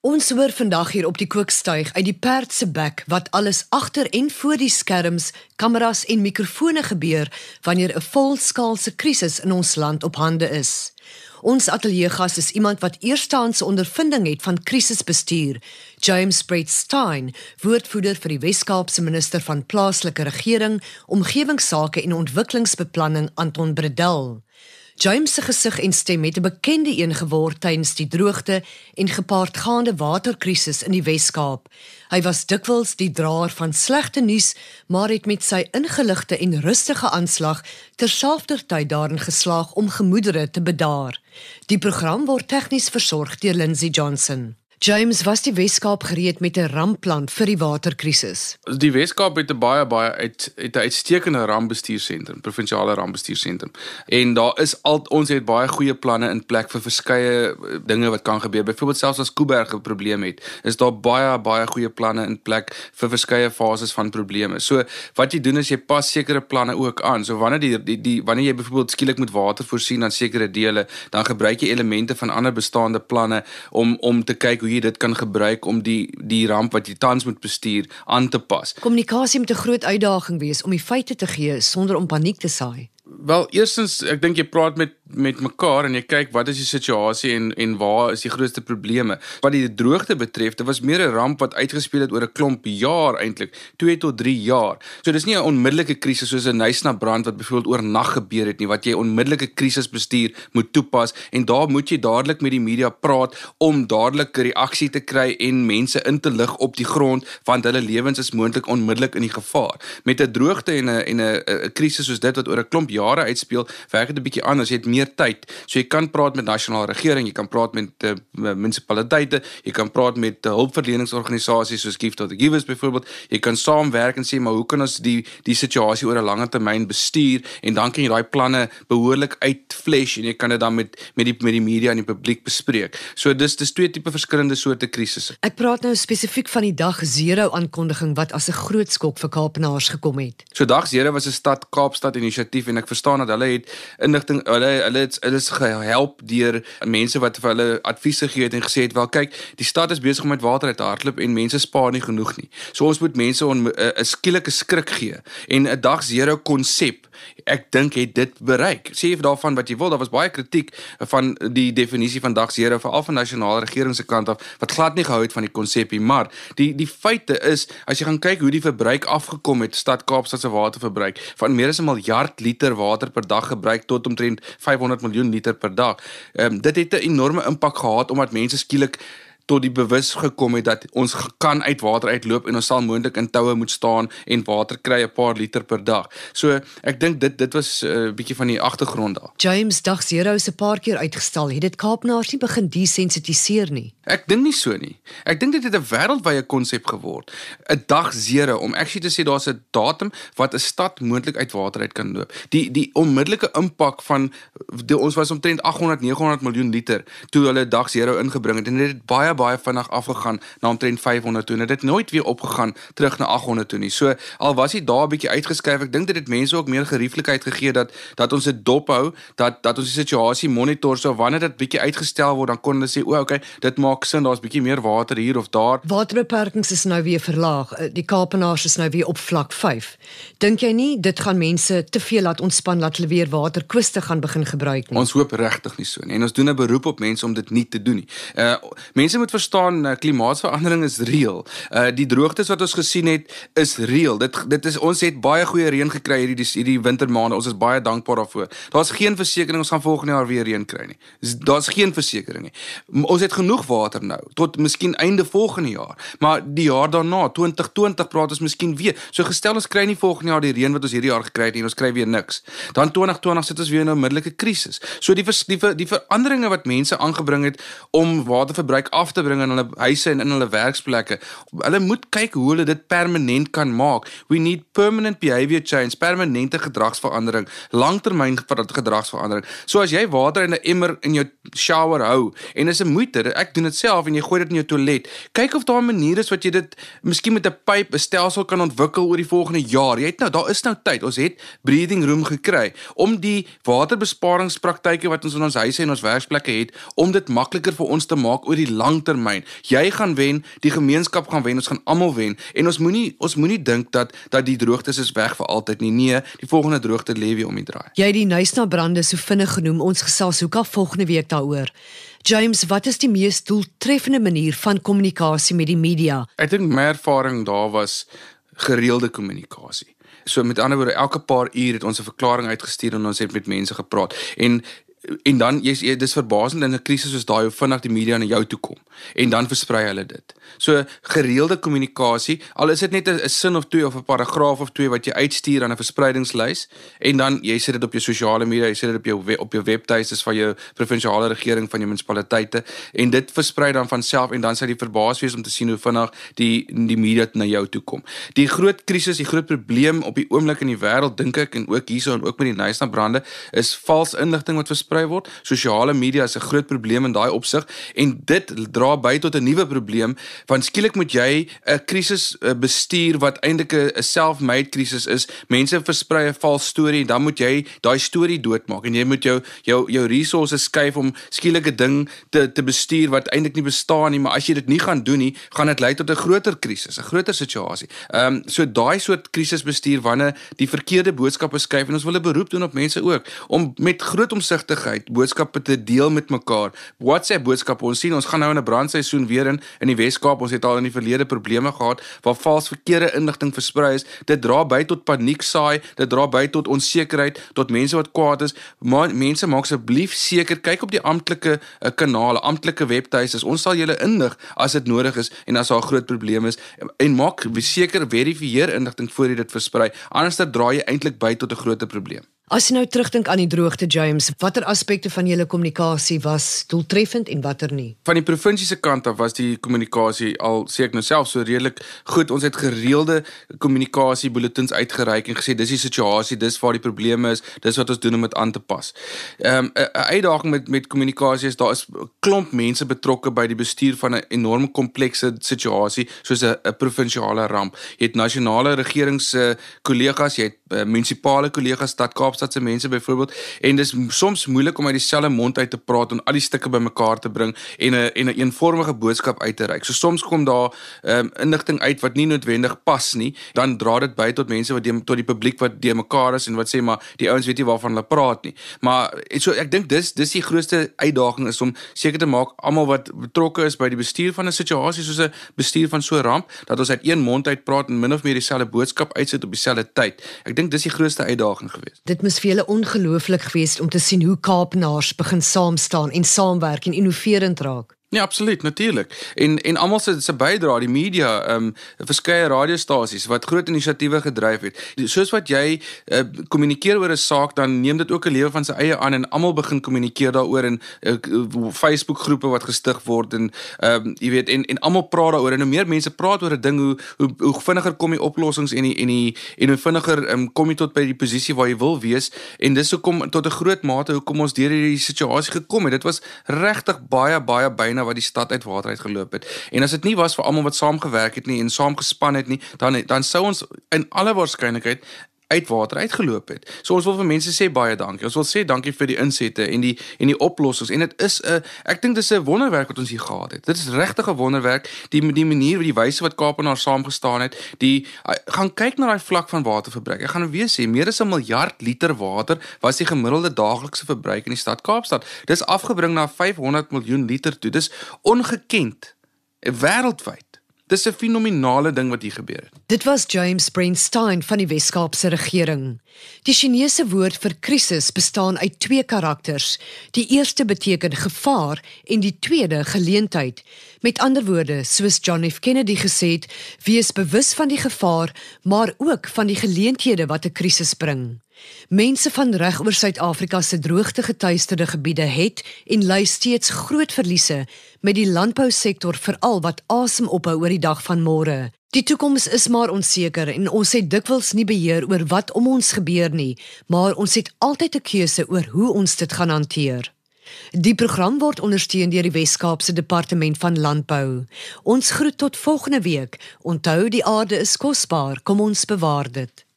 Ons hoor vandag hier op die kookstuig uit die perd se bek wat alles agter en voor die skerms, kameras en mikrofone gebeur wanneer 'n volskaalse krisis in ons land op hande is. Ons ateljeegas is iemand wat eerstehandse ondervinding het van krisisbestuur. James Breitstein, woordvoerder vir die Wes-Kaapse minister van plaaslike regering, omgewingsake en ontwikkelingsbeplanning Anton Bredel. James se gesig en stem het 'n bekende een geword tydens die droogte en gepaardgaande waterkrisis in die Wes-Kaap. Hy was dikwels die draer van slegte nuus, maar het met sy ingeligte en rustige aanslag terselfdertyd daarin geslaag om gemoedere te bedaar. Die program word tegnies versorg deur Lindsey Johnson. James, was die Weskaap gereed met 'n rampplan vir die waterkrisis? Die Weskaap het 'n baie baie uit het 'n uitstekende rampbestuursentrum, provinsiale rampbestuursentrum. En daar is al ons het baie goeie planne in plek vir verskeie eh, dinge wat kan gebeur. Byvoorbeeld selfs as Kuiberg 'n probleem het, is daar baie baie goeie planne in plek vir verskeie fases van probleme. So wat jy doen is jy pas sekere planne ook aan. So wanneer die die, die wanneer jy byvoorbeeld skielik moet water voorsien aan sekere dele, dan gebruik jy elemente van ander bestaande planne om om te kyk hoe jy dit kan gebruik om die die ramp wat jy tans moet bestuur aan te pas. Kommunikasie moet 'n groot uitdaging wees om die feite te gee sonder om paniek te saai. Wel, eerstens, ek dink jy praat met met mekaar en jy kyk wat is die situasie en en waar is die grootste probleme. Wat die droogte betref, dit was meer 'n ramp wat uitgespeel het oor 'n klomp jaar eintlik, 2 tot 3 jaar. So dis nie 'n onmiddellike krisis soos 'n Nysna brand wat byvoorbeeld oornag gebeur het nie, wat jy onmiddellike krisisbestuur moet toepas en daar moet jy dadelik met die media praat om dadelik 'n reaksie te kry en mense in te lig op die grond want hulle lewens is moontlik onmiddellik in die gevaar. Met 'n droogte en 'n en 'n krisis soos dit wat oor 'n klomp jare uitspeel, werk dit 'n bietjie anders. Jy het meer tyd. So jy kan praat met nasionale regering, jy kan praat met uh, munisipaliteite, jy kan praat met uh, hulpverleningsorganisasies soos Gift of the Givers byvoorbeeld. Jy kan saamwerk en sê maar hoe kan ons die die situasie oor 'n langer termyn bestuur en dan kan jy daai planne behoorlik uitflesh en jy kan dit dan met met die met die media en die publiek bespreek. So dis dis twee tipe verskillende soorte krisisse. Ek praat nou spesifiek van die dag 0 aankondiging wat as 'n groot skok vir Kaapenaars gekom het. So dag 0 was 'n stad Kaapstad inisiatief en ek verstaan dat hulle het inligting hulle hulle het hulle is gehelp deur mense wat vir hulle advies gegee het en gesê het wel kyk die stad is besig om met water uit te hardloop en mense spaar nie genoeg nie. So ons moet mense 'n skielike skrik gee en 'n dag 0 konsep ek dink het dit bereik. Sê daarvan wat jy wil, daar was baie kritiek van die definisie van dag 0 veral van nasionale regering se kant af wat glad nie gehou het van die konsep nie, maar die die feite is as jy gaan kyk hoe die verbruik afgekom het stad Kaapstad se waterverbruik van meer as 'n miljard liter water per dag gebruik tot omtrent 500 miljoen liter per dag. Ehm um, dit het 'n enorme impak gehad omdat mense skielik tot die bewus gekom het dat ons kan uit water uitloop en ons sal moontlik in toue moet staan en water kry 'n paar liter per dag. So ek dink dit dit was 'n uh, bietjie van die agtergrond daar. James dag 0 is 'n paar keer uitgestel. Het dit Kaapenaars nie begin desensitiseer nie? Ek dink nie so nie. Ek dink dit het 'n wêreldwye konsep geword. 'n Dag 0 om actually te sê daar's 'n datum wat 'n stad moontlik uit water uit kan loop. Die die onmiddellike impak van die, ons was omtrent 800 900 miljoen liter toe hulle dag 0 ingebring het en dit het baie baie vinnig afgegaan na omtrent 500 toe en dit het nooit weer opgegaan terug na 800 toe nie. So al was dit daar 'n bietjie uitgeskuif, ek dink dit het mense ook meer gerieflikheid gegee dat dat ons dit dophou, dat dat ons die situasie monitor so wanneer dit bietjie uitgestel word dan kon hulle sê o, okay, dit maak sin, daar's bietjie meer water hier of daar. Waterbeperkings is nou weer verlaag. Eh, die Kaapenaars is nou weer op vlak 5. Dink jy nie dit gaan mense te veel laat ontspan dat hulle weer waterkwiste gaan begin gebruik nie? Ons hoop regtig nie so nie. En ons doen 'n beroep op mense om dit nie te doen nie. Uh mense moet verstaan uh, klimaatsverandering is reëel. Uh die droogtes wat ons gesien het is reëel. Dit dit is ons het baie goeie reën gekry hierdie hierdie wintermaande. Ons is baie dankbaar daarvoor. Daar's geen versekerings ons gaan volgende jaar weer reën kry nie. Daar's geen versekerings nie. Ons het genoeg water nou tot miskien einde volgende jaar. Maar die jaar daarna, 2020 praat ons miskien weer. So gestel ons kry nie volgende jaar die reën wat ons hierdie jaar gekry het nie, ons kry weer niks. Dan 2020 sit ons weer in 'n onmiddellike krisis. So die vers, die, die veranderinge wat mense aangebring het om waterverbruik af te bring in hulle huise en in hulle werksplekke. Hulle moet kyk hoe hulle dit permanent kan maak. We need permanent behavior change, permanente gedragsverandering, langtermyn gedragsverandering. So as jy water in 'n emmer in jou shower hou en is 'n moeite, ek doen dit self en jy gooi dit in jou toilet. Kyk of daar 'n manier is wat jy dit miskien met 'n pyp 'n stelsel kan ontwikkel oor die volgende jaar. Jy het nou, daar is nou tyd. Ons het breathing room gekry om die waterbesparingspraktyke wat ons in ons huise en ons werksplekke het, om dit makliker vir ons te maak oor die lang termyn. Jy gaan wen, die gemeenskap gaan wen, ons gaan almal wen en ons moenie ons moenie dink dat dat die droogtes is weg vir altyd nie. Nee, die volgende droogte lê weer om die draai. Jy die Nysna brande so vinnig genoem. Ons gesels hoeka volgende week daaroor. James, wat is die mees doeltreffende manier van kommunikasie met die media? Ek dink my ervaring daar was gereelde kommunikasie. So met ander woorde, elke paar uur het ons 'n verklaring uitgestuur en ons het met mense gepraat. En en dan jy's jy, dis verbasend in 'n krisis soos daai hoe vinnig die media na jou toe kom en dan versprei hulle dit. So gereelde kommunikasie, al is dit net 'n sin of twee of 'n paragraaf of twee wat jy uitstuur aan 'n verspreidingslys en dan jy sit dit op jou sosiale media, jy sit dit op jou op jou webtuistes van jou provinsiale regering van jou munisipaliteite en dit versprei dan van self en dan sal jy verbaas wees om te sien hoe vinnig die die media na jou toe kom. Die groot krisis, die groot probleem op die oomblik in die wêreld dink ek en ook hierso en ook met die Nysna brande is vals inligting wat versprei word. Sosiale media is 'n groot probleem in daai opsig en dit dra by tot 'n nuwe probleem want skielik moet jy 'n krisis eh, bestuur wat eintlik 'n self-made krisis is. Mense versprei 'n vals storie en dan moet jy daai storie doodmaak en jy moet jou jou jou resources skuif om skielik 'n ding te te bestuur wat eintlik nie bestaan nie, maar as jy dit nie gaan doen nie, gaan dit lei tot 'n groter krisis, 'n groter situasie. Ehm um, so daai soort krisisbestuur wanneer die verkeerde boodskappe skuif en ons wil 'n beroep doen op mense ook om met groot omsigtigheid boodskappe te deel met mekaar. WhatsApp boodskappe. Ons sien ons gaan nou in 'n brandseisoen weer in in die Wes-Kaap. Ons het al in die verlede probleme gehad waar vals verkeerde inligting versprei is. Dit dra by tot paniek saai, dit dra by tot onsekerheid, tot mense wat kwaad is. Maar mense maak asseblief seker kyk op die amptelike uh, kanale, amptelike webtuise. Ons sal julle inlig as dit nodig is en as daar 'n groot probleem is en maak seker verifieer inligting voor jy dit versprei. Anders dan dra jy eintlik by tot 'n groot probleem. As jy nou terugdink aan die droogte James, watter aspekte van julle kommunikasie was doeltreffend en watter nie? Van die provinsie se kant af was die kommunikasie al ek nou self so redelik goed. Ons het gereelde kommunikasie bulletins uitgereik en gesê dis die situasie, dis waar die probleme is, dis wat ons doen om dit aan te pas. Ehm um, 'n uitdaging met met kommunikasie is daar is 'n klomp mense betrokke by die bestuur van 'n enorm komplekse situasie soos 'n provinsiale ramp. Jy het nasionale regerings se kollegas, jy het uh, munisipale kollegas stad Kaapstad se mense byvoorbeeld en dis soms moeilik om uit dieselfde mond uit te praat en al die stukke bymekaar te bring en 'n en 'n een eenvormige boodskap uit te reik. So soms kom daar ehm um, inligting uit wat nie noodwendig pas nie, dan dra dit by tot mense wat die, tot die publiek wat die mekaar is en wat sê maar die ouens weet nie waarvan hulle praat nie. Maar so ek dink dis dis die grootste uitdaging is om seker te maak almal wat betrokke is by die bestuur van 'n situasie soos 'n bestuur van so 'n ramp dat ons uit een mond uit praat en min of meer dieselfde boodskap uitsit op dieselfde tyd. Ek dink dis die grootste uitdaging geweest. Dit moes vir julle ongelooflik geweest om te sien hoe Kaapenaars begin saam staan en saamwerk en innoverend raak. Ja, absoluut, natuurlik. En en almal se se bydra, die media, ehm um, verskeie radiostasies wat groot inisiatiewe gedryf het. Soos wat jy uh, kommunikeer oor 'n saak, dan neem dit ook 'n lewe van sy eie aan en almal begin kommunikeer daaroor in uh, Facebook groepe wat gestig word en ehm um, jy weet en en almal praat daaroor en hoe meer mense praat oor 'n ding, hoe hoe hoe vinniger kom die oplossings en die en die en hoe vinniger um, kom jy tot by die posisie waar jy wil wees en dis hoekom tot 'n groot mate hoekom ons deur hierdie situasie gekom het. Dit was regtig baie baie baie na wat die stad uit water uit geloop het. En as dit nie was vir almal wat saamgewerk het nie en saam gespan het nie, dan dan sou ons in alle waarskynlikheid uit water uitgeloop het. So ons wil vir mense sê baie dankie. Ons wil sê dankie vir die insette en die en die oplossings en dit is 'n ek dink dis 'n wonderwerk wat ons hier gehad het. Dit is regtig 'n wonderwerk die die manier wie die wyse wat Kaapenaar saamgestaan het. Die gaan kyk na daai vlak van waterverbruik. Ek gaan weer sê meer as 'n miljard liter water was die gemiddelde daaglikse verbruik in die stad Kaapstad. Dis afgebring na 500 miljoen liter toe. Dis ongekend wêreldwyd. Dis 'n fenominale ding wat hier gebeur het. Dit was James Brainstein van die Wes-Kaapse regering. Die Chinese woord vir krisis bestaan uit twee karakters. Die eerste beteken gevaar en die tweede geleentheid. Met ander woorde, soos John F Kennedy gesê het, wees bewus van die gevaar, maar ook van die geleenthede wat 'n krisis bring. Mense van reg oor Suid-Afrika se droogtegetuisterde gebiede het en ly steeds groot verliese met die landbousektor veral wat asem ophou oor die dag van môre. Die toekoms is maar onseker en ons het dikwels nie beheer oor wat om ons gebeur nie, maar ons het altyd 'n keuse oor hoe ons dit gaan hanteer. Die program word ondersteun deur die Wes-Kaapse Departement van Landbou. Ons groet tot volgende week. Onthou die aarde is kosbaar, kom ons bewaar dit.